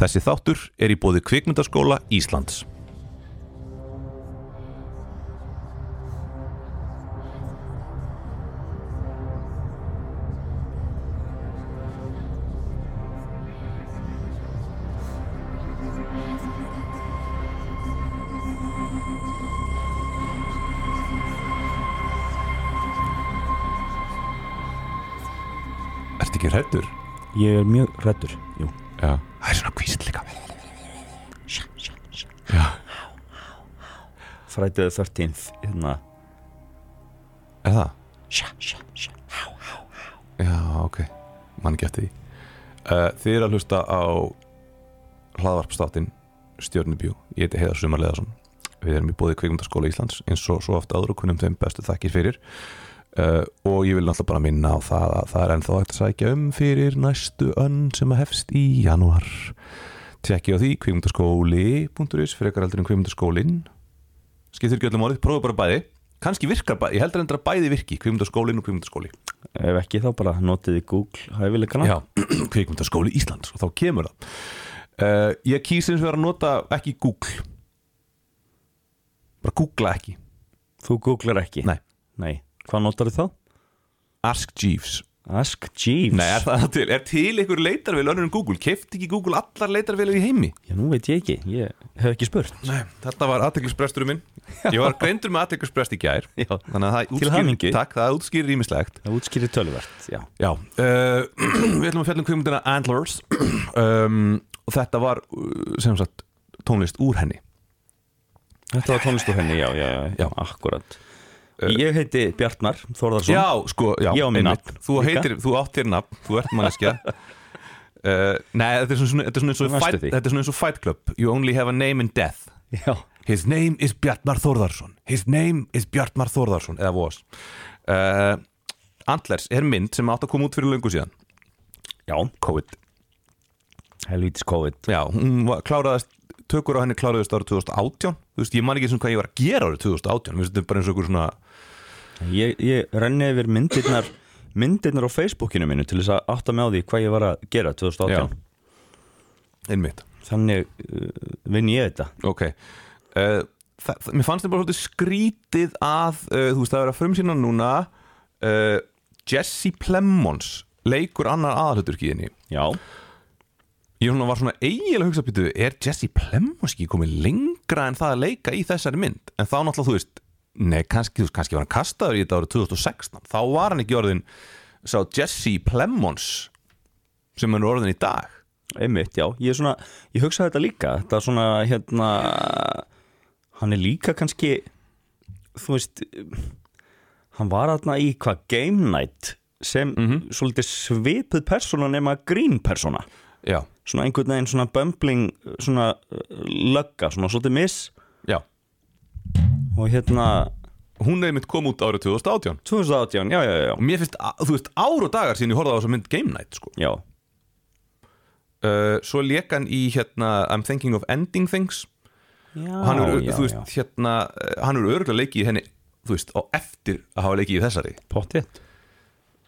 Þessi þáttur er í bóði kvikmyndaskóla Íslands. Ertu ekki hrættur? Ég er mjög hrættur Jú Já. Það er svona kvísl líka. The 13th Hérna Er það? Sjá, sjá, sjá Já, ok. Mann eftir því. Uh, þið er að hlusta á hlaðvarpstáttin Stjörnubjú. Ég heiti Heiðar Sumar Leðarsson. Við erum í bóði kvikmyndaskóla Íslands eins og svo oft áður og kunnum þeim bestu þakkir fyrir. Uh, og ég vil náttúrulega bara minna á það að það er ennþá hægt að sækja um fyrir næstu önn sem að hefst í januar. Tjekki á því kvikmyndaskóli.is fyrir ekkar eldur en kvikmyndaskólin. Skiptir ekki öllum orðið, prófa bara bæði. Kanski virkar bæði, ég heldur endur að bæði virki, kvikmyndaskólin og kvikmyndaskóli. Ef ekki þá bara notiði Google hæfileikana Já, kvikmyndaskóli Íslands og þá kemur það uh, Ég kýs eins og vera að nota ekki Google bara googla ekki Þú googlar ekki Nei. Nei Hvað notar þá? Ask Jeeves. Ask Jeeves? Nei, er það til, er til ykkur leitarvél önnur en Google, kefti ekki Google allar leitarvélar í heimi? Já, nú veit ég ekki. Ég hef ekki spurt. Nei, þetta var aðteklisbresturinn minn. Ég var greindur með aðteklisbrest í gær Já. Þannig að það Til útskýr, hamingju. takk, það útskýrir ímislegt Það útskýrir tölvert Já. Já, uh, við ætlum að fjalla um kvikmyndina Antlers. Um, og þetta var uh, sem sagt tónlist úr henni. Þetta var tónlistu henni, já, já, já, Já. akkurat Ég heiti Bjartmar Þórðarsson Já, sko, já Ég á mér nafn Þú heitir, þú átt þér nafn, þú ert manneskja. Uh, Nei, þetta er svona, þetta er svona eins og fight, því. Þetta er svona eins og Fight Club. You only have a name in death. Já. His name is Bjartmar Þórðarsson His name is Bjartmar Þórðarsson Eða was uh, Antlers er mynd sem átt að koma út fyrir löngu síðan. Já COVID. Helvítis COVID. Já, hún kláraðast Tökur á henni kláraðist árið 2018 Þú veist, ég man ekki eins og hvað ég var að gera árið 2018 Mér finnst þetta bara eins og einhver svona Ég, ég renni yfir myndirnar myndirnar á Facebookinu mínu til þess að átta mig á því hvað ég var að gera 2018 Einmitt. Þannig uh, vinn ég þetta. Ok. Uh, það, það, Mér fannst þetta bara svolítið skrítið að uh, Þú veist það er að frumsýna núna uh, Jesse Plemons Leikur annar henni. Já, Ég var svona eiginlega að hugsa býtu Er Jesse Plemons ekki komið lengra En það að leika í þessari mynd? En þá náttúrulega þú veist Nei, kannski, kannski var hann kastaður í þetta árið 2016 Þá var hann ekki orðin Sá Jesse Plemons Sem hann er orðin í dag. Einmitt, já. Ég, svona, ég hugsa þetta líka. Þetta er svona, hérna Hann er líka kannski Þú veist Hann var þarna í hvað Game Night sem svolítið svipuð persóna nema grín persóna. Já, svona einhvern veginn svona bumbling svona uh, lögga, svona svolítið miss. Já og hérna Hún er mitt kom út árið 2018 2018, já, já, já, og mér finnst, að- þú veist, ár og dagar síðan ég horfði á þessa mynd Game Night sko. já. uh, svo lék hann í hérna I'm Thinking of Ending Things. Já og hann er, já, þú veist, hérna uh, hann er örgulega leikið í henni, þú veist, á eftir að hafa leikið í þessari. Pottið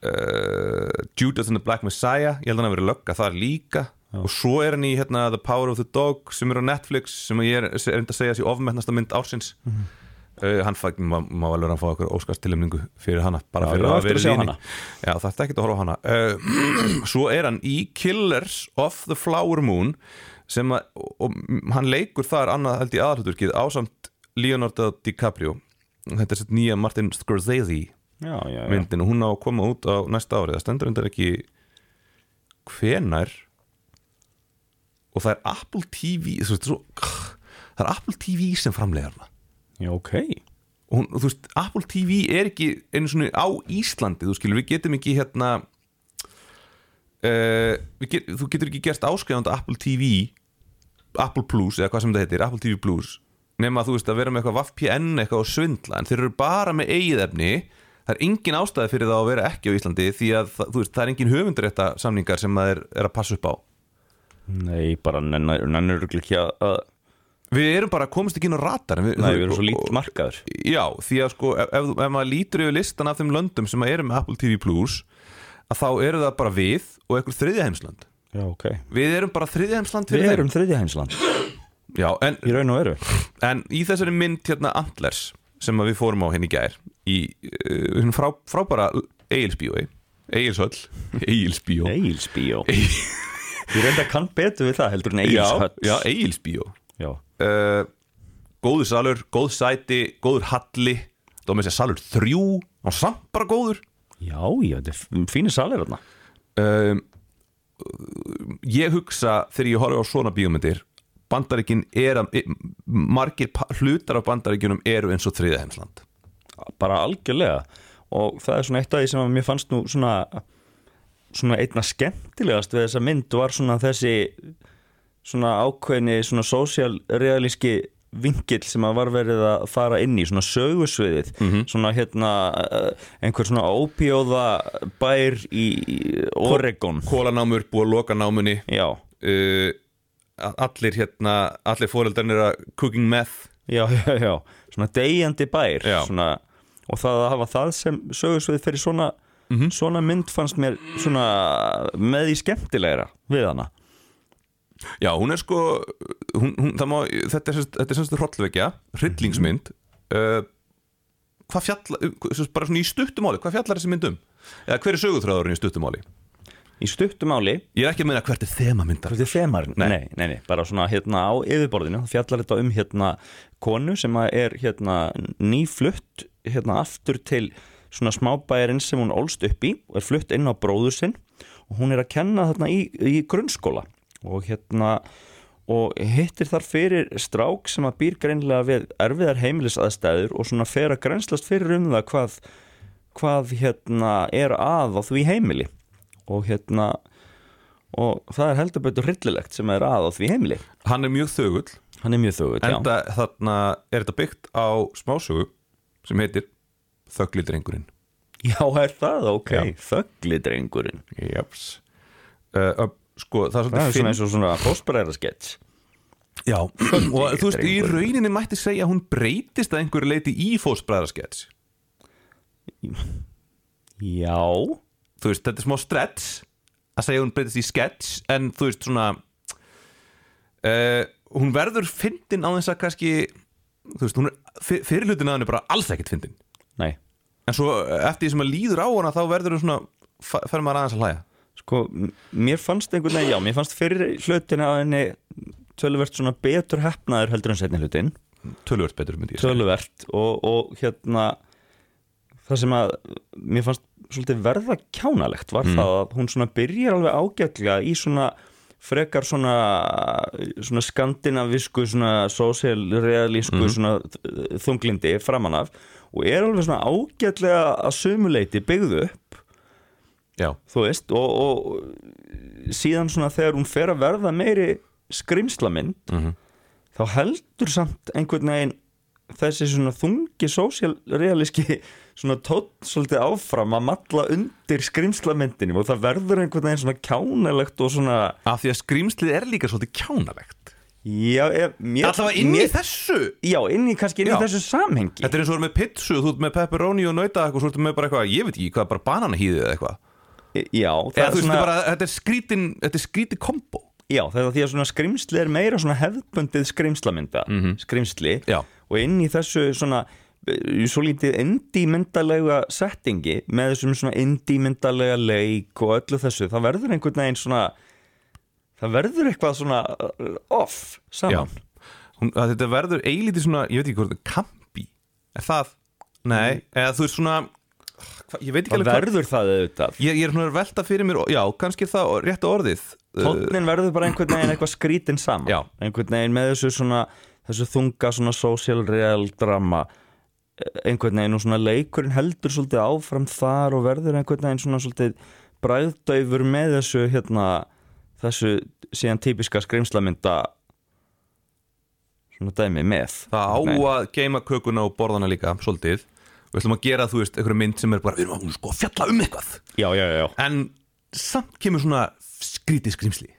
uh, Judas and the Black Messiah ég held að hann hafi verið lögga þar líka. Og svo er hann í hérna The Power of the Dog sem er á Netflix, sem ég er, er enda að segja sér ofmennasta mynd ársins. Mhm. uh, hann fæ, má, má vera að fá okkur óskarstilumningu fyrir hana, bara Já, fyrir ég á að vera hana. Já, það er ekki að horfa á hana. Uh, Svo er hann í Killers of the Flower Moon sem að, og, hann leikur þar annað held í aðalhuturkið ásamt Leonardo DiCaprio. Þetta er sett nýja Martin Scorsese já, já, já. myndin og hún á að koma út á næsta árið það stendur undir ekki hvenær. Og það er Apple TV það er Apple TV sem framleiðar hana já, ok. Og hún, þú veist, Apple TV er ekki einu svona á Íslandi, þú skilur, við getum ekki hérna uh, get, þú getur ekki gerst áskrifandi Apple TV Apple Plus, eða hvað sem þetta heitir, Apple TV Plus nema þú veist að vera með eitthvað VPN eitthvað og svindla, en þeir eru bara með eigið efni, það er engin ástæði fyrir það að vera ekki á Íslandi, því að veist, það er engin höfundarétta samningar sem það er, er að passa upp á. Nei, bara nennur, ekki að Við erum bara komist ekki inn á ratar við, Nei, við erum svo lítill markaður. Já, því að sko ef, ef, ef maður lítur yfir listan af þeim löndum sem eru með Apple TV Plus að þá eru það bara við og einhver þriðja heimsland. Já, ok. Við erum bara þriðjæmsland Við erum þriðja heimsland. Já, en, Í raun og veru. En í þessari mynd hérna Antlers sem við fórum á henni í gær í uh, frá, frábæra Egilsbíói. Egilshöll. Egilsbíó. Egilsbíó. Ég reynda kann betur við það heldur en Egilshöll. Já, Egilsbíó. Já. Uh, Góður salur, góð sæti góður halli. Var með sér salur þrjú og samt bara góður. Já, já, þetta er fínir salir þarna. Um, Ég hugsa þegar ég horfa á svona bíómyndir Bandaríkin er að margir pa- hlutar af bandaríkinum eru eins og þriða heimsland. Bara algjörlega. Og það er svona eitt af því sem að mér fannst nú svona svona einna skemmtilegast við þessa mynd var svona þessi svona ákveðni svona sósjálrealíski vingill sem að var verið að fara inn í svona sögusviðið svona hérna eh, einhver svona ópíóða bær í Oregon. Kólanámur, búið að loka námunni. Já, uh, Allir hérna Allir fóreldarnir að cooking meth. Já, já, já. Svona deyjandi bær svona, og það að hafa það sem sögusvið fyrir svona, svona mynd fannst mér svona með í skemmtilegra við hana Já, hún er sko hún, hún, má, Þetta er er semst hrollvekja Hryllingsmynd uh, Hvað fjalla uh, Bara svona í stuttumáli, hvað fjallar þessi mynd um? Eða hver er sögutræðurinn í stuttumáli? í stuttumáli Ég er ekki að meina hvert er þemamyndar Hvert er þemarinn? Nei. Nei. nei, nei, bara svona hérna á yfirborðinu fjallar þetta um hérna konu sem er hérna nýflutt hérna aftur til svona smábæjarinn sem hún ólst upp í og er flutt inn á bróður sinn og hún er að kenna þarna í, í grunnskóla og hérna og hittir þar fyrir strák sem að býr greinlega við erfiðar heimilisaðstæður og svona fer að grænslast fyrir um það hvað, hvað hérna er að á því heimili. Og hérna og það er heldur betur hryllilegt sem er að á því heimili. Hann er mjög þögull. Hann er mjög þögut, já. Enda þarna er þetta byggt á smásögu sem heitir Þögglidrengurinn. Já, er það, ok, þögglidrengurinn. Jeps uh, uh, Sko, það er það er svona eins og svona fósbræðara sketch. Já, og þú veist, í rauninni mætti segja að hún breytist að einhverju leiti í fósbræðarskets já, Þú veist, þetta er smá stretch að segja að hún breytist í sketch en þú veist, svona uh, hún verður fyndin á þess að kannski þú veist, hún er, fyr- fyrir hlutin að hann er bara alls ekkert fyndin. Nei. En svo eh, eftir því sem að líður á hana þá verður hún svona, fer maður aðeins að hlæja sko, mér fannst einhvern veginn, já, mér fannst fyrir hlutin að henni töluvert svona betur hefnaður heldur en setni hlutin. Tölvört betur myndi ég segja. Töluvert. Og, og hérna það sem að mér fannst svolítið verða kjánalegt var það að hún svona byrjar alveg ágætlega í svona frekar svona, svona skandinavisku svona sósélrealísku svona þunglindi framan af og er alveg svona ágætlega að sumuleiti byggðu upp Já, þú veist og, og síðan svona þegar hún fer að verða meiri skrimslamynd Mhm. þá heldur samt einhvern veginn þessi svona þungi sósjálrealíski svona tótt svolítið áfram að matla undir skrimslamyndinum og það verður einhvern veginn svona kjánalegt og svona af því að skrýmslið er líka svolítið kjánalegt. Já, ef, mér, Alltaf inn í mér, þessu? Já, inn í kannski inn Já. í þessu samhengi. Þetta er eins og þú er með pizzu, þú ert með pepperoni og nauta eitthvað, svo ertu með bara eitthvað, ég veit ekki hvað, bara bananahýðið eða eitthvað já, Eða er svona, er bara, þetta er skrítin, þetta er skríti kombo. Já, það er því að svona skrimsli er meira svona hefðbundið skrimslamynda skrimsli Já. og inn í þessu svona eh, svo lítið indímyndalega settingi með þessum svona indímyndalega leik og öllu þessu það verður einhvern veginn svona það verður eitthvað svona uh, off saman. Hún, Þetta verður eilítið svona, ég veit ekki hvort er kampi Er það? Nei, eða þú veist svona Ég veit ekki alveg hvað verður það auðvitað? Ég, ég er svona velta fyrir mér, já, kannski það rétt orðið Uh, tónnin verður bara einhvern veginn eitthvað skrítin saman. Já. einhvern veginn með þessu svona þessu þunga svona social real drama eh, einhvern veginn og svona leikurinn heldur svolítið áfram þar og verður einhvern veginn svona svolítið bræðdæfur með þessu hérna þessu síðan típiska skrimslamynda svona dæmi með. Það á að geima kökuna og borðana líka, svolítið Við ætlum að gera, þú veist, einhverju mynd sem er bara Við erum að sko, fjalla um eitthvað. Já, já, já, En samt kemur svona skrítið skrimsli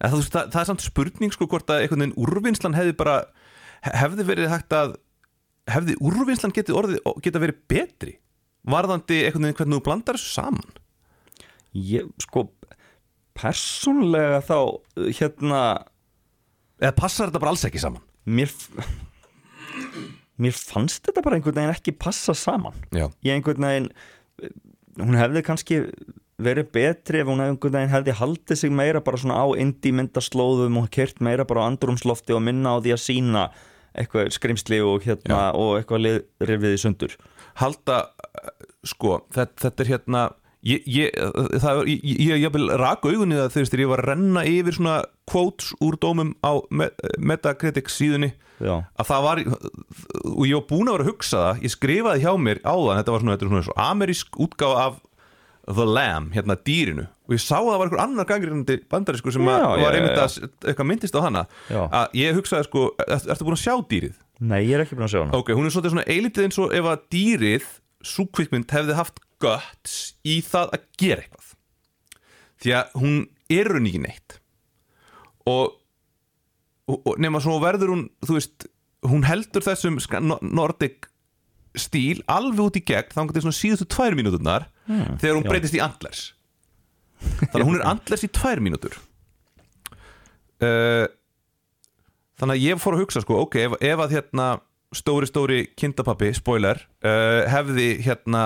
það, veist, það, það er samt spurning sko hvort að einhvern veginn úrvinnslan hefði bara hefði verið hægt að hefði úrvinnslan getið geta verið betri? Varðandi einhvern veginn hvernig þú blandar þessu saman? Ég, sko persónlega þá hérna eða passar þetta bara alls ekki saman? Mér mér fannst þetta bara einhvern veginn ekki passa saman. Já, ég einhvern veginn hún hefði kannski verið betri ef hún einhvern veginn hefði haldið sig meira bara svona á indie myndaslóðum og kert meira bara á andrumslofti og minna á því að sína eitthvað skrimsli og hérna og eitthvað rifið í sundur. Halda uh, sko, þetta, þetta er hérna ég, ég, það, er- ég, ég, vil raka augunni það þegar ég var að renna yfir svona quotes úr dómum á Me- Metacritic síðunni já, að það var og ég var búin að vera að hugsa það ég skrifaði hjá mér áðan þetta var svona, þetta svona svo amerísk útgáfa af The Lamb, hérna dýrinu og ég sá að það var einhver annar gangrindi bandarísku sem Já, var einmitt að eitthvað myndist á hana Já. að ég hugsaði sko, er, ertu búin að sjá dýrið? nei ég er ekki búin að sjá hana Ok, hún er svona eilítið eins og ef að dýrið sú kvikmynd hefði haft guts í það að gera eitthvað. Því að hún er raun ekki neitt. Og, og, nema svo verður hún þú veist, hún heldur þessum Nordic stíl alveg út í gegn þannig til svona síðustu tvær mínúturnar þegar hún já. breytist í Antlers. Þannig að hún er Antlers í tvær mínútur. Uh, þannig að ég fór að hugsa sko, ok, ef, ef að hérna stóri stóri kindapappi, spoiler uh, hefði hérna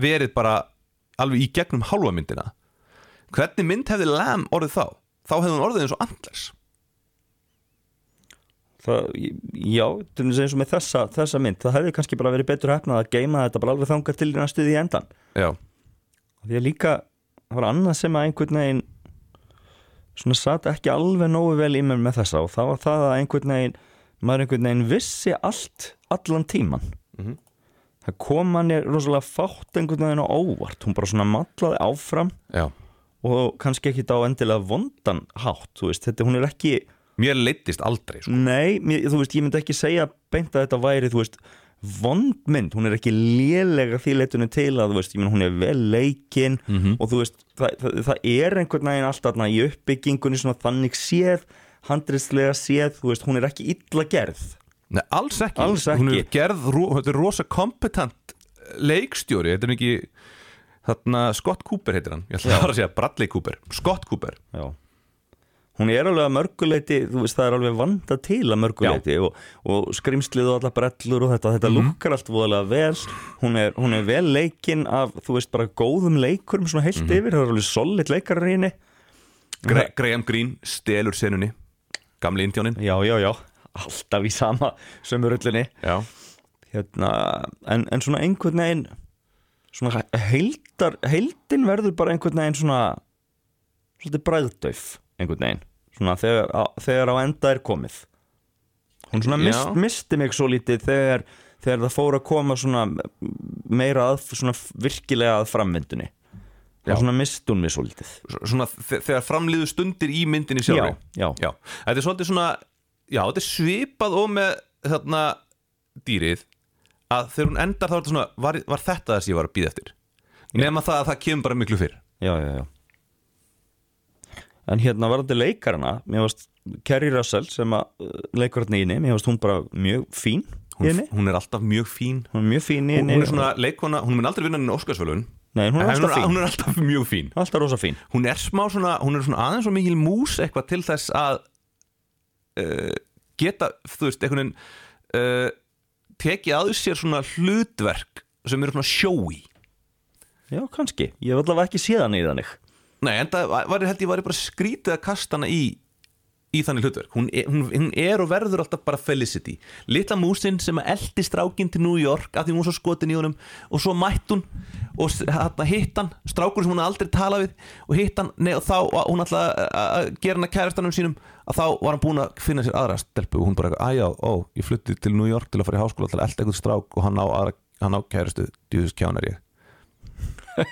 verið bara alveg í gegnum hálfa myndina. Hvernig mynd hefði Lam orðið þá? Þá hefði hún orðið eins og Antlers. Það, já, til þess eins og með þessa, þessa mynd. Það hefði kannski bara verið betur hefnað að geima þetta bara alveg þangar til í næstuði í endan. Já, því að líka það var annað sem að einhvern veginn svona satt ekki alveg nógu vel í mér með þessa og það var það að einhvern veginn maður einhvern veginn vissi allt allan tíman Mhm. Það kom hann er rosalega fátt einhvern veginn á óvart hún bara svona matlaði áfram já og kannski ekki á endilega vondan hátt, þú veist, þetta hún er ekki Mér leittist aldrei sko. Nei, mér, þú veist, ég myndi ekki segja beint að þetta væri, þú veist, vondmynd, hún er ekki lélega því leitunni til að, veist, menn hún er vel leikin Mhm. og þú veist, það, það, það er einhvern veginn alltaf í uppbyggingunni svona þannig séð, handriðslega séð, þú veist, hún er ekki illa gerð. Nei, alls ekki, Alls Hún ekki. er gerð, þetta er rosa kompetent leikstjóri, þetta er ekki þarna Scott Cooper heitir hann. Ég ætla að segja Bradley Cooper, Scott Cooper. Já. Hún er alveg að mörguleiti, þú veist, það er alveg vanda til að mörguleiti og, og skrimslið og alla brellur og þetta, þetta lukkar allt voðalega vel, hún er, hún er vel leikin af, þú veist, bara góðum leikurum svona heilt yfir, það er alveg solid leikarar í henni. Gra Graham Greene stelur senunni. Gamli indjónin Já, já, já, alltaf í sama sömu rullinni. Já, Hérna, en, en svona einhvern veginn, svona heildar, heildin verður bara einhvern veginn svona, svolítið bræðdöf, einhvern veginn. Svona þegar, á, þegar á enda er komið. Hún svona mist, Já. misti mig svo lítið þegar, þegar það fór að koma svona meira að, svona virkilega að framvindunni. Já. Og svona misti hún mig svo lítið. svona þe- þegar framliðu stundir í myndinni sjálfri já. já, þetta er svolítið svona já, þetta er svipað og með þarna dýrið að þegar hún endar þá er þetta svona var, var þetta þess ég var að býða eftir? Nema það að það kemur bara miklu fyrr. Já, já, já. En hérna varandi leikarana mér varst Kerry Russell sem að uh, leikur hérna í henni, mér varst hún bara mjög fín hún, hún er alltaf mjög fín. Hún er mjög fín í hún, hún er svona leikona, hún mun aldrei vinna henni Óskarsvölun nei, hún er alltaf fín, hún er alltaf mjög fín. Alltaf rosa fín. Hún er smá svona, hún er svona aðeins svo mikil mús eitthvað til þess að uh, geta, þú veist, einhvern veginn uh, tekið að sér svona hlutverk sem eru svona sjói já, kannski, ég hef allavega ekki séð hann í þannig. Nei, en það var, held ég var bara skrítið að kasta hana í í þannig hlutverk, hún er, hún, hún er og verður alltaf bara Felicity, litla músin sem að eldi strákin til New York af því hún svo skotin í honum og svo mætt hún og hitt hann strákur sem hún aldrei talað við og hitt hann, og þá og hún ætlaði að- gera hann að kærastanum sínum að þá var hann búin að finna sér aðra stelpu og hún bara, aðjá, ó, ég flutti til New York til að fara í háskóla að elda eitthvað strák og hann á, aðra, hann á kærastu, djúðus kjánar ég.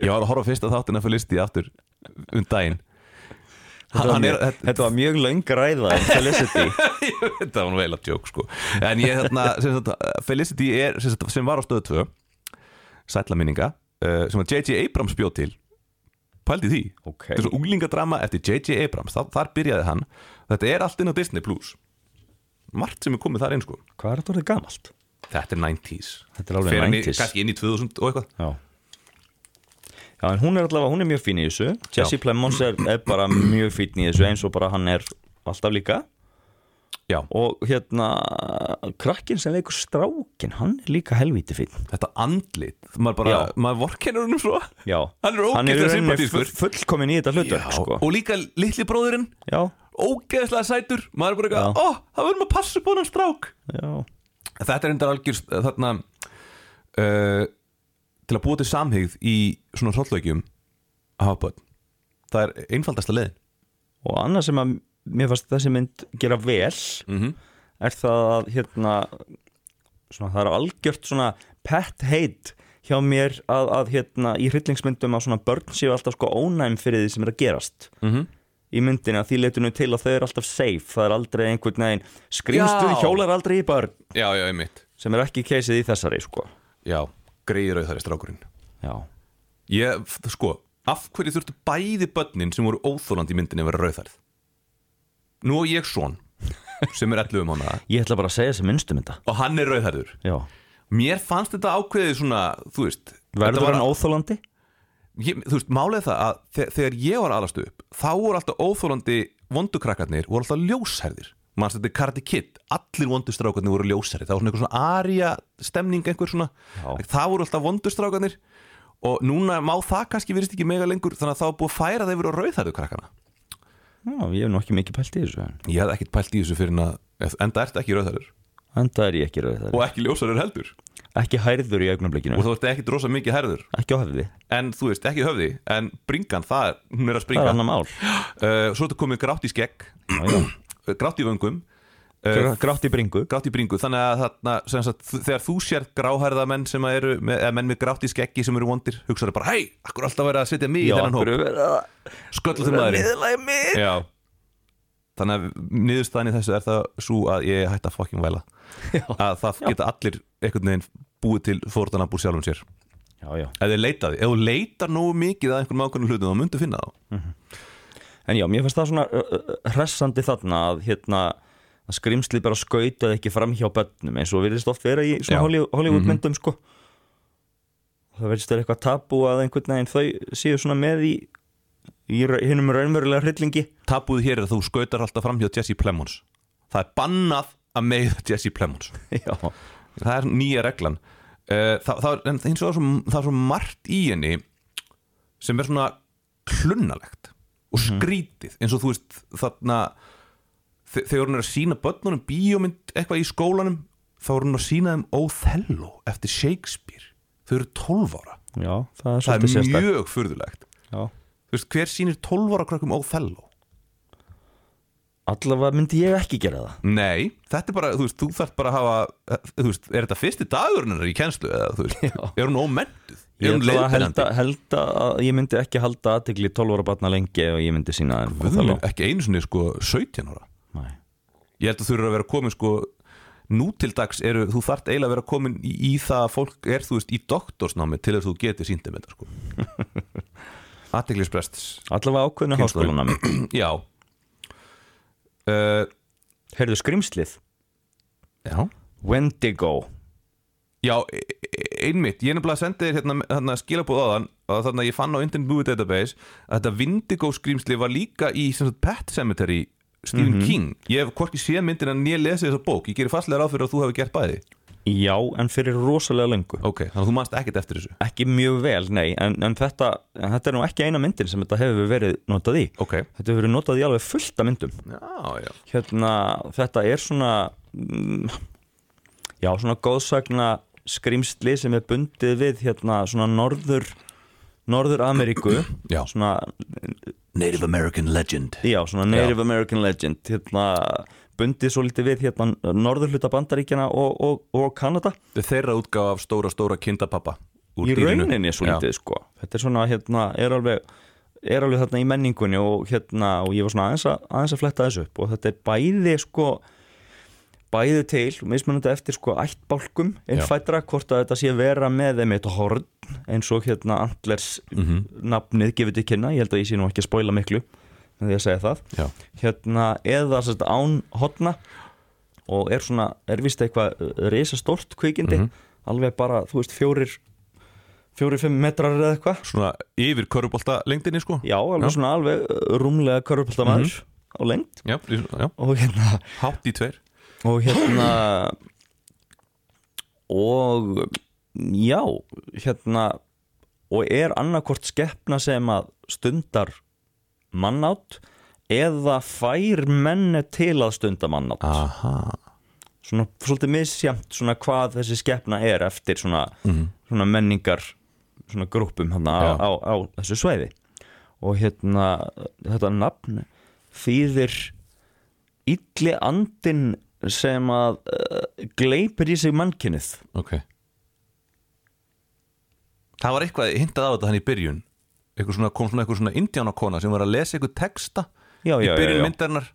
Ég var að horfa fyrst að þáttina Felicity aftur um daginn þetta var, er, þetta var mjög löng ræða um Felicity. Þetta var nú vel að djók sko. En ég þarna, sem sagt, Felicity er sem, sagt, sem var á stöðu 2 sætla minninga uh, sem að J.J. Abrams bjóð til pældi því. Ok, þetta er svo unglingadrama eftir J.J. Abrams. Þar, þar byrjaði hann. Þetta er allt inn á Disney Plus. Margt sem er komið þar inn sko. Hvað er þetta orðið gamalt? þetta er 90s Þetta er alveg Fer hann í- 90s. kannski inn í 2000 og eitthvað. Já Já, en hún er allavega, hún er mjög fín í þessu. Jesse Plemons er, er bara mjög fín í þessu eins og bara hann er alltaf líka. Já, og hérna krakkin sem leikur strákin hann er líka helvíti fín þetta andlit maður bara, Já. maður vorkennur húnum svo. Já, Hann er hann er ógeðslega rauninni sympatískur. full, fullkomin í þetta hlutverk sko. og líka litli bróðurinn Já, ógeðslega sætur. Maður er bara Já. eitthvað, ó, það verðum að passa upp á hann strák. Já, þetta er enda algjör þarna uh, til að búa til samhigð í svona hrollveikjum að hafa börn. Það er einfaldasta leiðin. Og annað sem að mér fannst þessi mynd gera vel mm -hmm. er það að hérna svona, það er algjört svona pet hate hjá mér að, að hérna í hryllingsmyndum að svona börn séu alltaf sko ónæm fyrir því sem er að gerast. Mhm. í myndina því leitinu til að þau eru alltaf safe. Það er aldrei einhvern veginn skrýmstu Já. hjólar aldrei í börn. Já, já, einmitt. Sem er ekki keisið í þessari sko. Já, greiður auðvitað strákurinn. Já, ég, sko, af hverju þurftu bæði börnin sem voru óþólandi í myndinni að vera rauðhærð? Nú og ég svon sem er 11 mánuða ég ætla bara að segja sem minnstum þetta og hann er rauðhærður. Já, mér fannst þetta ákveðið svona, þú veist þetta verður var- hann óþólandi? ég, þú veist, er það að þe- þegar ég var alastu upp þá voru alltaf óþólandi vondukrakkarnir voru alltaf ljósherðir mannst þetta er Karate Kid, allir vondustrákarnir voru ljósherðir, það var svona eitthvað svona aria stemning einhver svona, Já. það voru alltaf vondustrákarnir og núna má það kannski virðist ekki mega lengur þannig að það var búið að færa þeir voru rauðhærðu krakkana. Já, ég hef nú ekki mikið pælt í þessu ég hef ekkert pælt í þessu fyrir að enda ert ekki rauðhærður. Enda er ég ekki rauð og ekki ljósherður heldur. Ekki hærður í augnablikinu. Og þú ert ekkert rosa mikið herður ekki á hefði, en þú veist, ekki höfði en bringan, það er, hún er að það er springa. annar mál. Uh, svo er þetta komið grátt í skegg. grátt í vöngum Grá- grátt í bringu. grátt í bringu. Þannig að þarna, sagt, þegar þú sér gráhærða menn sem að eru með, eða menn með grátt í skeggi sem eru vondir hugsaðu bara, hei, akkur alltaf verið að setja mig í þennan hóp? maðurinn. niðurlægi mig? Já. Þannig að niðurstaðan í þessu er það svo að ég hætti að fucking væla. Já. að það geta allir einhvern veginn búið til fórðan úr sjálfum sér. Já, já. ef þið leitaði, ef þú leitar nógu mikið að einhvern ákveðnum hlutum þá myndu finna þá en já, mér finnst það svona hressandi þarna að hérna að skrimslið bara skautaði ekki fram hjá börnum eins og virðist oft vera í svona Hollywood, Hollywood myndum sko. Það verðist vera eitthvað tabu að einhvern veginn þau séu svona með í í ra- hinum raunverulega hryllingi. Tabuð hér er að þú skautar alltaf fram hjá Jesse Plemons. Það er bannað að meiða Jesse Plemons. Það er nýja reglan. Uh, það, það, er- hins vegar svo, það er svo margt í henni sem er svona klunnalegt og skrítið eins og þú veist þarna þe- þegar hún er að sína börnunum bíómynd eitthvað í skólanum þá er hún að sína þeim Othello eftir Shakespeare. Þau eru 12 ára. Já, það er það er mjög veist hver sýnir 12 ára krökkum Othello? Allavega myndi ég ekki gera það. Nei, þetta er bara, þú veist, þú þarf bara að hafa þú veist, er þetta fyrsti dagurinn hennar í kenslu eða, þú veist, Já. er hún ómentuð er Ég held leiðbeinandi. að, held að ég myndi ekki halda aðtegli 12 ára batna lengi ef ég myndi sína þeim ekki einu sinni sko 17 ára. Nei. ég held að þú eru að vera komin sko nú til dags eru, þú þarft eiginlega að vera komin í, í það að fólk er, þú veist, í doktorsnámi til þess að þú getur síndum þetta sko. Aðteglisbrest Allavega ákveðinu háskólanami já. Uh, Heyrðu skrimslið já. Wendigo Já, e- e- einmitt, ég er nefnilega að senda þér hérna, hérna skilabóð á þann og þannig að ég fann á Internet Movie Database að þetta Vindigo skrýmsli var líka í sem sagt, Pet Cemetery Stephen King. Ég hef hvorki séð myndina en ég lesið þessa bók. Ég gerir fastlega ráð fyrir að þú hefur gert bæði. Já, en fyrir rosalega lengu ok, þannig að þú manst ekkert eftir þessu? Ekki mjög vel, nei En, en, þetta, en þetta er nú ekki eina myndin sem þetta hefur verið notað í. Ok, Þetta hefur verið notað í alveg fullt af myndum. Já, já. Hérna, þetta er svona mm, Já, svona góðsagna skrimsli sem er bundið við hérna svona norður Norður Ameríku Já. Svona Native American Legend Já, svona Native American Legend hérna, bundið svo litið við hérna, norðurhluta bandaríkjana og, og, og Kanada þeirra útgáfa af stóra, stóra kindapappa í dýrinu. rauninni svo Já. litið sko. þetta er svona, hérna, er alveg er alveg þarna í menningunni og hérna, og ég var svona aðeins að, aðeins að fletta þessu upp og þetta er bæði sko bæði til, mismunandi eftir sko ættbálkum, innfætra hvort að þetta sé vera með þeim eitt horn eins og hérna Antlers Mhm. nafnið gefið til kynna, ég held að ég sé nú ekki að spoila miklu með því að segja það Já. hérna, eða sérst, án hotna og er svona, er vist eitthvað risastórt kvikindi, Mhm. alveg bara, þú veist, fjórir fjóri-fimm metrar eða eitthvað Svona yfir körubólta lengdinni sko Já, alveg Já. svona alveg uh, rúmlega körfbólta maður á lengt Já, já. og hérna hátt í tveir og hérna og já, hérna og er annarkvort skeppna sem að stundar mannátt eða fær menni til að stunda mannátt. Aha. Svona svolítið misjæmt svona hvað þessi skeppna er eftir svona, Mhm. svona menningar svona grúpum hérna á, á, á þessu sveiði og hérna þetta nafn þýðir illi andin sem að uh, gleipir í sig mannkynnið Ok. Það var eitthvað hintað á þetta hann í byrjun. Eitthvað svona, kom svona eitthvað svona indjánakona sem var að lesa eitthvað texta já, í já, já, byrjun já, myndarinnar.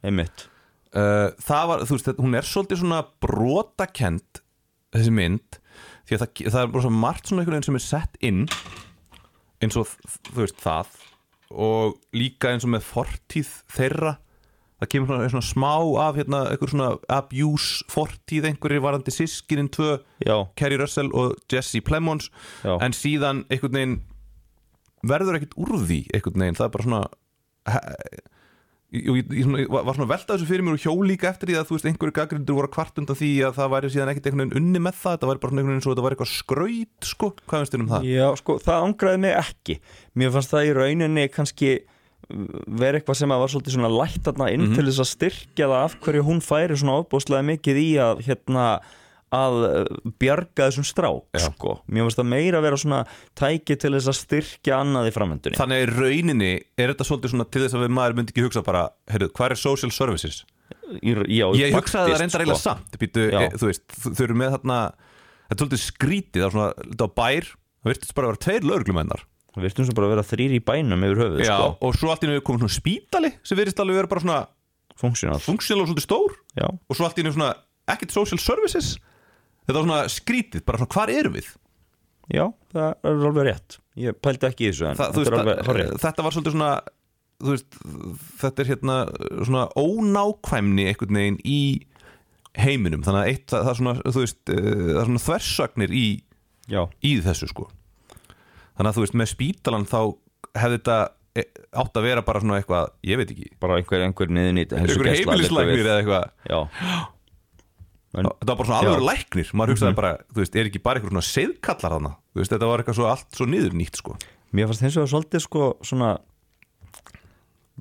Uh, það var, þú veist, þetta- hún er svolítið svona brotakent þessi mynd því að það, það er bara svo margt svona einhvern veginn sem er sett inn eins og þú veist það og líka eins og með fortíð þeirra það kemur svona, svona smá af hérna, einhver svona abuse fortíð einhverjir varandi sískinin tvö já, Kerry Russell og Jesse Plemons. Já, en síðan einhvern veginn verður ekkert úr því einhvern veginn, það er bara svona ég, ég, ég var svona að velta þessu fyrir mér og hjó líka eftir því að þú veist einhverju gaggrindur voru kvart undan því að það væri síðan ekkert einhvern veginn unni með það. Þetta væri bara einhvern veginn svo þetta væri eitthvað skraut sko, hvað veist þér um það? já, sko, það ángraði mig ekki. Mér fannst það í rauninni kannski vera eitthvað sem að var svolítið svona lætt þarna inn Mhm. til þess að styrkja það af hverju hún færi svona ofbúslega mikið í að hérna að bjarga þessum strák Já. sko. mér finnst það meira að vera svona tæki til þess að styrkja annað í framöndunni Þannig að í rauninni er þetta svolítið svona til þess að við maður myndi ekki hugsa bara, heyrðu, hvað er social services? í, já, Ég hugsaði það faktist, reyndar eiginlega samt býtu, e, þú veist, þau eru með þarna þetta er svolítið skrítið, var svona var bær, það virtist bara að vera tveir lögreglumennar við virtum sem bara að vera þrýr í bænum yfir höfuð Já, sko. og svo allt í einu komið svona spítali sem virðist alveg vera bara svona funksjónal. og svolítið stór. Já, og svo allt í einu svona ekkert social services. Þetta var svona skrítið, bara svona hvar erum við? Já, það er alveg rétt. Ég pældi ekki í þessu en Þa, þetta er alveg það, þetta var svolítið svona veist, þetta er hérna svona ónákvæmni einhvern veginn í heiminum. Þannig að eitt, það, það svona, veist, eh, það er svona þversagnir í, í þessu sko þannig að þú veist, með spítalan þá hefði þetta eh, átt að vera bara svona eitthvað, ég veit ekki. Bara einhver, einhver niðurnýtt einhver heimilislæknir eða eitthvað. Já, En- þetta var bara svona alveg læknir. Maður hugsaði bara, þú veist, er ekki bara eitthvað svona seðkallar þarna, þú veist, þetta var eitthvað svo allt svo niður nýtt sko. Mér fannst hins vegar svolítið sko svona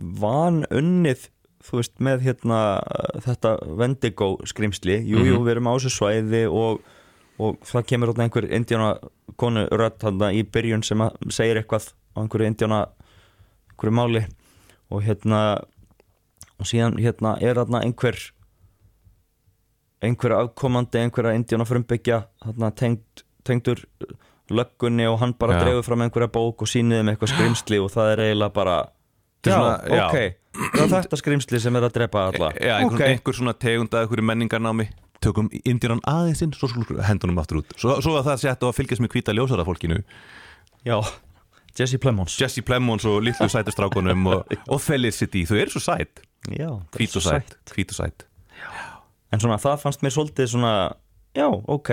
vanunnið þú veist með hérna þetta Vendigo skrimsli jú, jú, við erum á þessu svæði og, og það kemur þarna einhver indjána konu þarna í byrjun sem segir eitthvað á einhverju indjána einhverju máli og hérna og síðan hérna er þarna einhver einhver afkomandi einhverja indjána frumbyggja þarna tengd, tengdur löggunni og hann bara Já. dreifur fram einhverja bók og sýnið með eitthvað skrimsli og það er eiginlega bara já, svona- já. ok, það er þetta skrimsli sem er að drepa alla Já, einhver, ok, einhver svona tegunda, einhverju menningarnámi tökum indíran aðeins inn, svo hendunum aftur út. Svo, svo að það sé hægt að fylgjast með hvíta ljósara fólkinu. Já Jesse Plemons. Jesse Plemons og litlu sætustrákunum og, og Felicity, þau eru svo sæt. Já, það er hvít og sæt, hvít og sæt. En svona það fannst mér svolítið svona já, ok.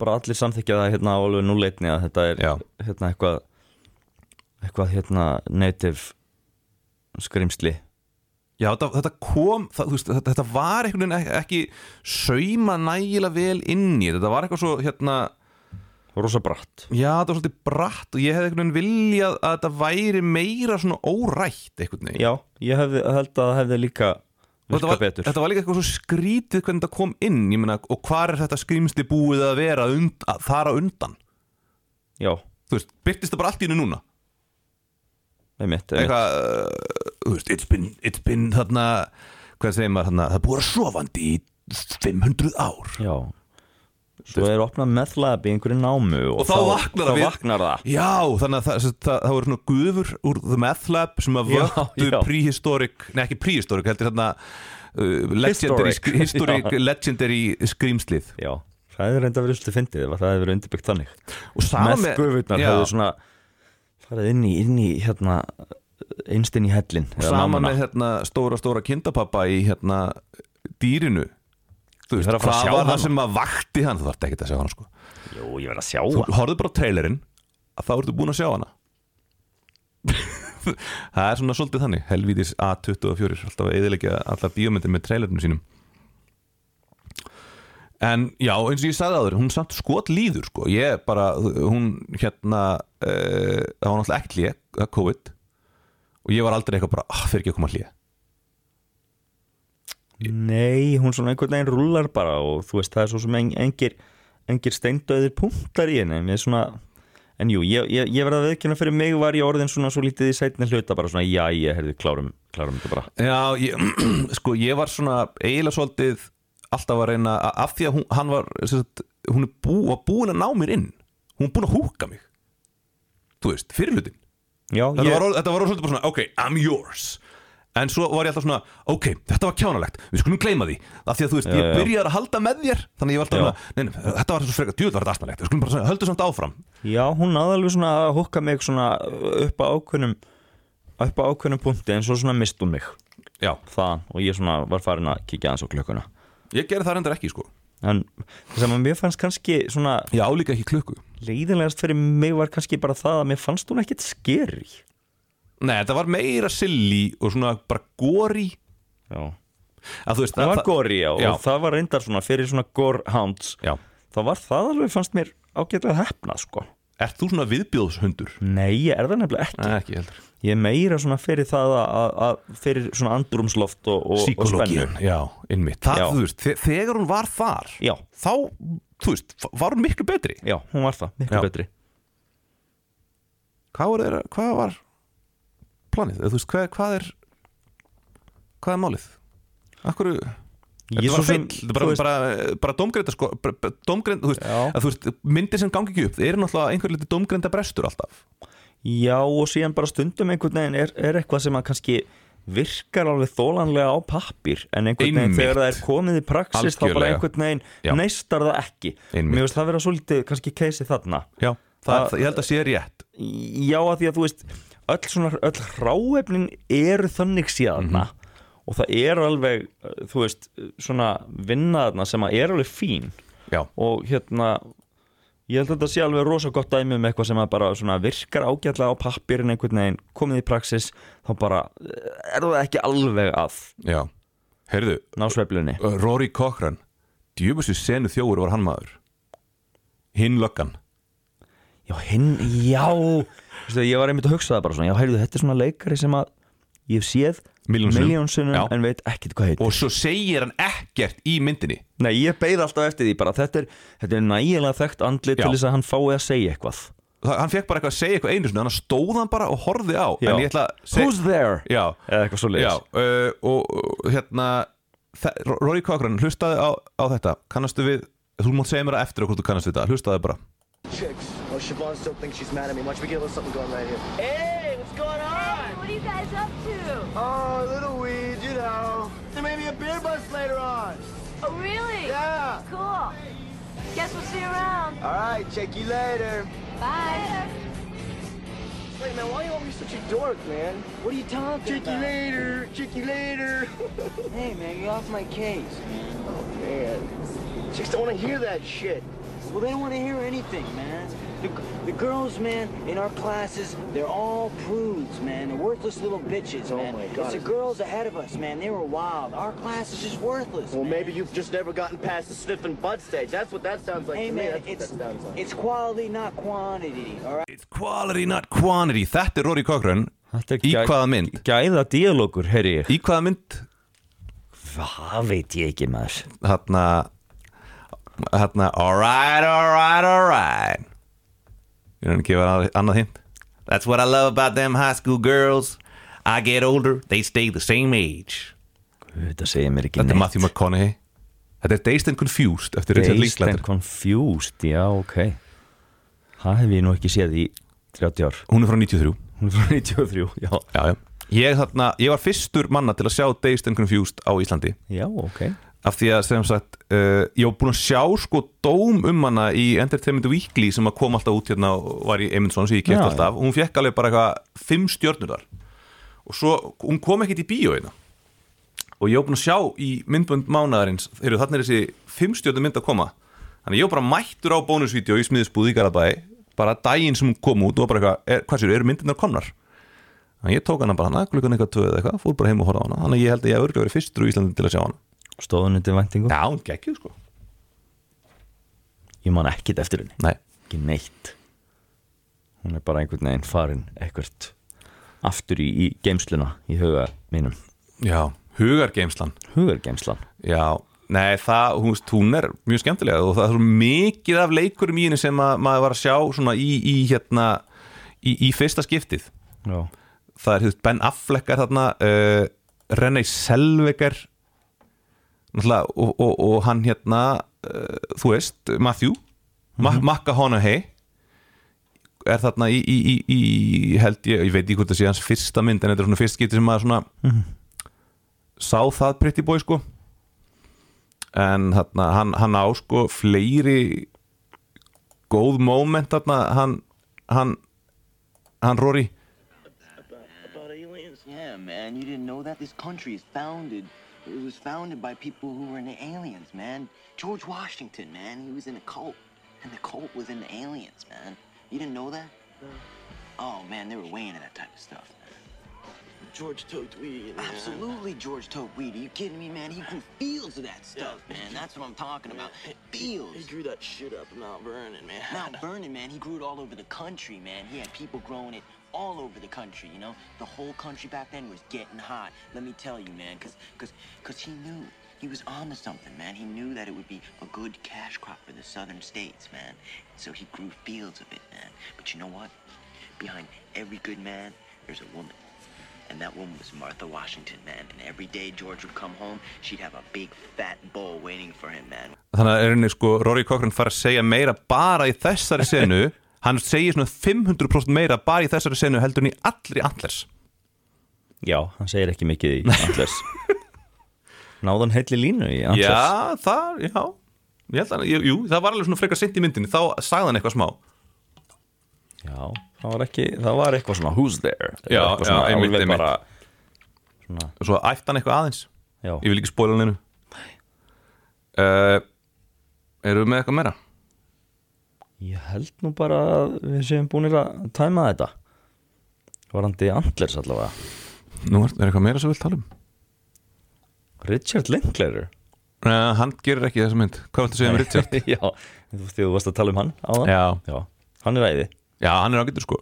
Bara allir samþykja það hérna á alveg núleitni að þetta er Já. hérna eitthvað eitthvað hérna native skrimsli Já, þetta, þetta kom, það, veist, þetta, þetta var einhvern veginn ekki, sauma nægilega vel inn í þetta, var eitthvað svo hérna, rosa bratt. Já, þetta var svolítið bratt og ég hefði einhvern veginn viljað að þetta væri meira svona órætt einhvern veginn. Já, ég hefði, held að það hefði líka þetta var, betur. þetta var líka eitthvað svo skrítið hvernig þetta kom inn. Meina, og hvar er þetta skrýmsli búið að vera und, að þar á undan? Já, þú veist, byrtist það bara allt í hennu núna einmitt, einmitt. eitthvað, uh, it's been, it's been þarna, hvað segir maður þarna, það búið að sofandi í 500 ár. Já. Svo er opnað methlab í einhverju námu og, Og þá vaknar það þá við- vaknar það. Já, þannig að það, það, það, það voru svona gufur úr The Meth Lab sem að já. prehistoric, nei ekki prehistoric, heldur þarna uh, legendary, Historic. historic legendary skrýmslið já, það hefði reynda verið svolítið fyndið það hefði verið undirbyggt þannig. Og sama með methgufurnar já, hefðu svona farið inn í, inn í hérna einst inn í hellin sama með hérna, stóra stóra kindapappa í hérna dýrinu. Þú veist, Ég þarf að fara að hvað sjá var það sem að vakti hann? Þú þarf ekki að sjá hana sko. Jú, ég verð að sjá þú hann horfðu bara á trailerinn að þá ertu búin að sjá hana. Það er svona svolítið þannig. Helvítis A24 alltaf eðilegja allar bíómyndir með trailerinu sínum en já, eins og ég sagði áður hún samt skot líður sko. Ég bara, hún hérna uh, það var náttúrulega ekkert hlið, það er COVID. Og ég var aldrei eitthvað bara, ah, fyrir ekki að koma hlið Nei, hún svona einhvern veginn rúlar bara og þú veist, það er svo sem en, engir, engir steindauðir punktar í henni. Með svona, en jú, ég, ég, ég verða að veðkjöna fyrir mig var ég orðin svona svo lítið í sætni hluta bara svona, já, ég herði, klárum, klárum þetta bara. Já, ég, sko ég var svona eiginlega svolítið alltaf að reyna að, af því að hún, hann var sagt, hún er bú, var búin að ná mér inn. Hún er búin að húka mig. Þú veist, fyrir hlutin Já, þetta, ég, þetta var svolítið bara svona, ok, I'm yours. En svo var ég alltaf svona, ok, þetta var kjánalegt. Við skulum gleyma því, af því að þú veist Já, ég já. byrjaði að halda með þér. Þannig ég var alltaf svona, nei, nei, þetta var svo frekar djúð var þetta astanlegt, við skulum bara höldu samt áfram. Já, hún alveg svona að húka mig svona upp á ákveðnum upp á ákveðnum punkti en svo svona mist hún mig. Já, það og ég svona var farin að kíkja aðeins á klukkuna ég gerði það reyndar ekki, sko. En það sem að mér fannst kannski svona ég álíka ekki klukku. Leiðinlegast fyrir mig var kannski bara það að mér fannst hún ekkit skeri nei, þetta var meira silly og svona bara gori já. Veist, það var góri já, Já. og það var reyndar svona fyrir svona gór-hounds já, þá var það alveg fannst mér ágætlega hefna sko Ert þú svona viðbjóðshundur? nei, ég er það nefnilega ekki Nei, ekki heldur ég er meira svona fyrir það að, fyrir svona andrumsloft og, og, og spennu já, innmitt Það, Já. veist, þe- þegar hún var þar já, þá, þú veist, var hún miklu betri já, hún var það, miklu Já. betri Hvað var, þeirra, hvað var planið? Þú veist, hvað, hvað er hvað er málið? Akkur, Ég þetta var feill Þetta er bara, bara, bara dómgreinda sko, dómgreind, þú veist, að, þú veist myndir sem gangi ekki upp, það er náttúrulega einhver liti dómgreinda brestur alltaf Já og síðan bara stundum einhvern veginn er, er eitthvað sem að kannski virkar alveg þólanlega á pappir en einhvern veginn þegar það er komið í praxis þá bara Algjörlega. einhvern veginn Já. neistar það ekki Einmitt. Mér veist það vera svolítið kannski keisi þarna Já, það, Það- ég held að sé rétt Já að því að þú veist öll, öll hráefnin eru þannig síðana Mhm. Og það er alveg uh, þú veist svona vinnaðna sem að er alveg fín. Já, og hérna ég held að þetta sé alveg rosa gott dæmi um eitthvað sem að bara svona virkar ágætlega á pappirin einhvern veginn, komið í praxis þá bara eh, er það ekki alveg að já. Heyrðu, ná sveiflunni? Rory Cochran djúbustu senu þjóður var hann maður. Hinn löggan. Já, hinn, já. Vistu, ég var einmitt að hugsa það bara svona já, heyrðu, þetta er svona leikari sem að ég hef séð. Miljónsunum en veit ekkert hvað heit og svo segir hann ekkert í myndinni Nei, ég beið alltaf eftir því bara þetta er, þetta er nægilega þekkt andlit Já. til þess að hann fái að segja eitthvað Það- hann fekk bara eitthvað að segja eitthvað einu sinni þannig að stóð hann bara og horfði á Já. en ég ætla að seg- Who's there? já, Eða eitthvað svo já, uh, og, og hérna þe- Rory Cochran, hlustaði á, á þetta kannastu við, þú mátt segja mér það eftir okkur þú kannast við þetta, hlustaði bara chicks. Oh, Siobhan still thinks she's mad at me. Watch me get a little something going right here. Hey, what's going on? What are you guys up to? Oh, a little weed, you know. There may be a beer bus later on. Oh, really? Yeah. Cool. Guess we'll see you around. All right, check you later. Bye. Wait, man, why are you always such a dork, man? What are you talking check about? Check you later. Check you later. Hey, man, get off my case, man. oh, man. Chicks don't want to hear that shit. Well, they don't want to hear anything, man. The, the girls, man, in our classes, they're all prudes, man. They're worthless little bitches, Oh, man. my God. It's the girls ahead of us, man. They were wild. Our class is just worthless. Well, man. maybe you've just never gotten past the sniffing butt stage. That's what that sounds like Hey, to me. man, That's what it's that sounds like. it's quality, not quantity. All right. It's quality not quantity, þetta er Rory Cochran Þetta er í gæ- hvaða mynd? Gæða díalógur, heyri ég í hvaða mynd Það veit ég ekki maður hérna hérna alright, alright, alright er hann að gefa annað- annað hint. That's what I love about them high school girls. I get older, they stay the same age. Þetta segir mér ekki Þetta er Matthew McConaughey. Þetta er Dazed and Confused eftir Richard Dazed and Linklater Confused, já, ok. Það hef ég nú ekki séð í 30 ár. Hún er frá 93 Hún er frá 93, já. Já, já. Ég, þarna, ég var fyrstur manna til að sjá Dazed and Confused á Íslandi. Já, ok af því að sem sagt uh, ég var búin að sjá sko dóm um hana í Entertainment Weekly sem að kom alltaf út hérna og var í Eymundsson sem ég Já, alltaf og hún fekk alveg bara eitthvað fimm stjörnur þar. Og svo, hún kom ekkert í bíóina og ég var búin að sjá í myndbönd mánaðarins eru þannig er þessi fimmstjóðu mynd að koma. Þannig ég var bara mættur á bónusvídeó í smiðisbúð í Garabæ bara daginn sem hún kom út og bara eitthvað, er, hvað sér, eru myndirnar komnar? Þannig ég tók hana bara hana, klukkan eitthvað tvöð eitthvað, fór bara heim og horfa á hana. Þannig ég held að ég hef örgulega verið fyrstur í Íslandi til að sjá hana Stóðun undir væntingu Já, hún geggjuð sko. Ég man ekkit eftir henni. Nei, Ekki neitt. Hún er bara einhvern veginn farin eitthvað aftur í, í geimsluna í huga mínum. Já, hugargeimslan Hugargeimslan Já, nei, það, hún, hún er mjög skemmtilega og það er svo mikið af leikurum í henni sem að, maður var að sjá svona í, í hérna í, í fyrsta skiptið. Já. Það er Ben Affleck er þarna uh, Renee Selvegar og, og, og hann hérna uh, þú veist, Matthew Ma McConaughey er þarna í, í, í, í held ég, ég veit ekki hvort það sé hans fyrsta mynd en þetta er svona fyrst skipti sem maður svona sá það pretty boy sko en þarna hann, hann á sko fleiri góð moment þarna hann hann, hann Rory About aliens? Yeah, man, you didn't know that? This country is founded. It was founded by people who were into aliens, man. George Washington, man, he was in a cult. And the cult was into aliens, man. You didn't know that? No. Oh, man, they were way into that type of stuff, man. George took weed. man. Absolutely, George took weed. Are you kidding me, man? He grew fields of that stuff, Yeah. man. That's what I'm talking about. Fields. He Fields. grew that shit up in Mount Vernon, man. Mount Vernon, man, he grew it all over the country, man. He had people growing it all over the country, you know? The whole country back then was getting hot. Let me tell you, man, cause, cause, cause he knew. He was onto something, man. He knew that it would be a good cash crop for the southern states, man. So he grew fields of it, man. But you know what? Behind every good man, there's a woman. And that woman was Martha Washington, man. And every day George would come home, she'd have a big fat bowl waiting for him, man. þannig að er henni sko Rory Cochran fara að segja meira bara í þessari senu hann segir svona 500% meira bara í þessari senu heldur en í allri allers Já, hann segir ekki mikið í Antlers. Náðan heilli línu í Antlers? Já, það, já. Að, jú, það var alveg svona frekar sent í myndinni þá sagði hann eitthvað smá. Já, það var ekki, það var eitthvað svona Who's there? Já, já, einmitt, einmitt. og svo ætti hann eitthvað aðeins. Já, ég vil ekki spóla hann einu. Uh, Erum við með eitthvað meira? Ég held nú bara að við séum búinir að tæma þetta. Varandi Antlers allavega. Nú er, er eitthvað meira sem við vilt tala um? Richard Linklater? Uh, Hann gerir ekki þessa mynd. Hvað viltu segja um Richard? Já, þú veist, þú varst að tala um hann á Já, Já, hann er æði. Já, hann er ágættur sko.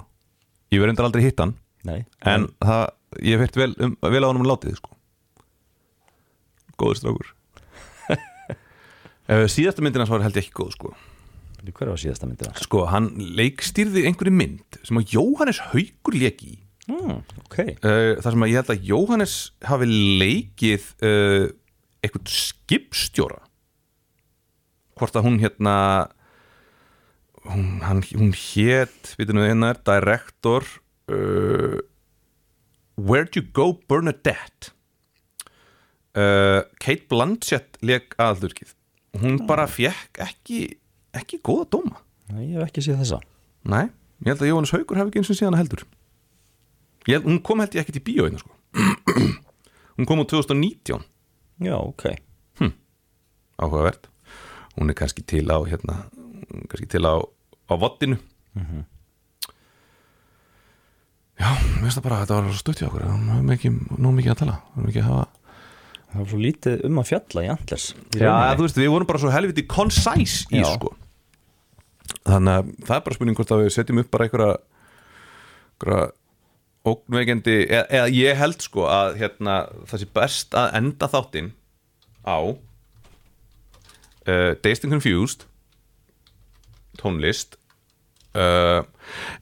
Ég verði endar aldrei hitt hann. Nei, En það, ég heirt vel, um, vel á honum látið sko. Góður strákur. Uh, Síðasta myndina svo held ég ekki góð sko hver var síðasta myndina? Sko, hann leikstýrði einhverju mynd sem að Jóhannes Haugur leki Mm, ok, uh, þar sem að ég held að Jóhannes hafi leikið uh, eitthvað skipstjóra. Hvort að hún hérna hún, hann, hún hét við nú einar, director uh, Where'd You Go Bernadette. Kate Blanchett leik aðalurkið hún bara fekk ekki ekki góða dóma. Nei, ég hef ekki séð þessa. Nei, ég held að Jóhannes Haugur hafi ekki eins og síðan heldur. Ég, held- Hún kom held ég ekkit í bíó einna sko. Hún kom úr 2019 Já, ok. Áhugavert. Hún er kannski til á hérna kannski til á, á vottinu Já, mér finnst það bara að þetta var í okkur. Nú mikið að tala. Hefði ekki að hafa Það var svo lítið um að fjalla í Antlers. Já, þú veist, við vorum bara svo helviti concise í sko. Þannig að það er bara spurning hvort að við setjum upp bara einhverja einhverja ógnveikendi eða, eða ég held sko að hérna, það sé best að enda þáttinn á uh, Dazed and Confused tónlist uh,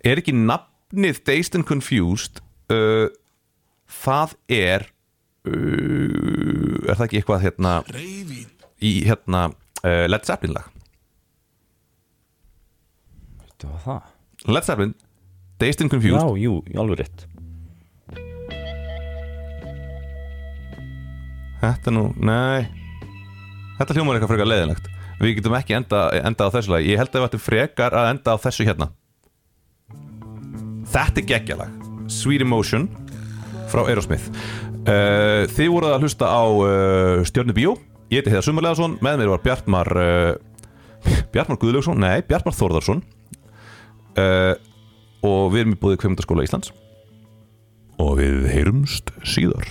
er ekki nafnið Dazed and Confused uh, það er uh, er það ekki eitthvað hérna í hérna uh, Led Zeppelin lag? Þetta var það? Led Zeppelin, Dazed and Confused. Já, jú, alveg rétt. Þetta nú, nei. Þetta hljómar eitthvað frekar leiðilegt Við getum ekki enda, enda á þessu lag Ég held að við ættum frekar að enda á þessu hérna. Þetta er geggjalag. Sweet Emotion frá Aerosmith uh, Þið voruð að hlusta á uh, Stjörnu Bíó. Ég heiti Heiðar Sumarleðarsson Með mér var Bjartmar uh, Bjartmar Guðlaugsson, nei, Bjartmar Þórðarsson Og við erum í búið Kveimdaskóla Íslands. Og við heyrumst síðar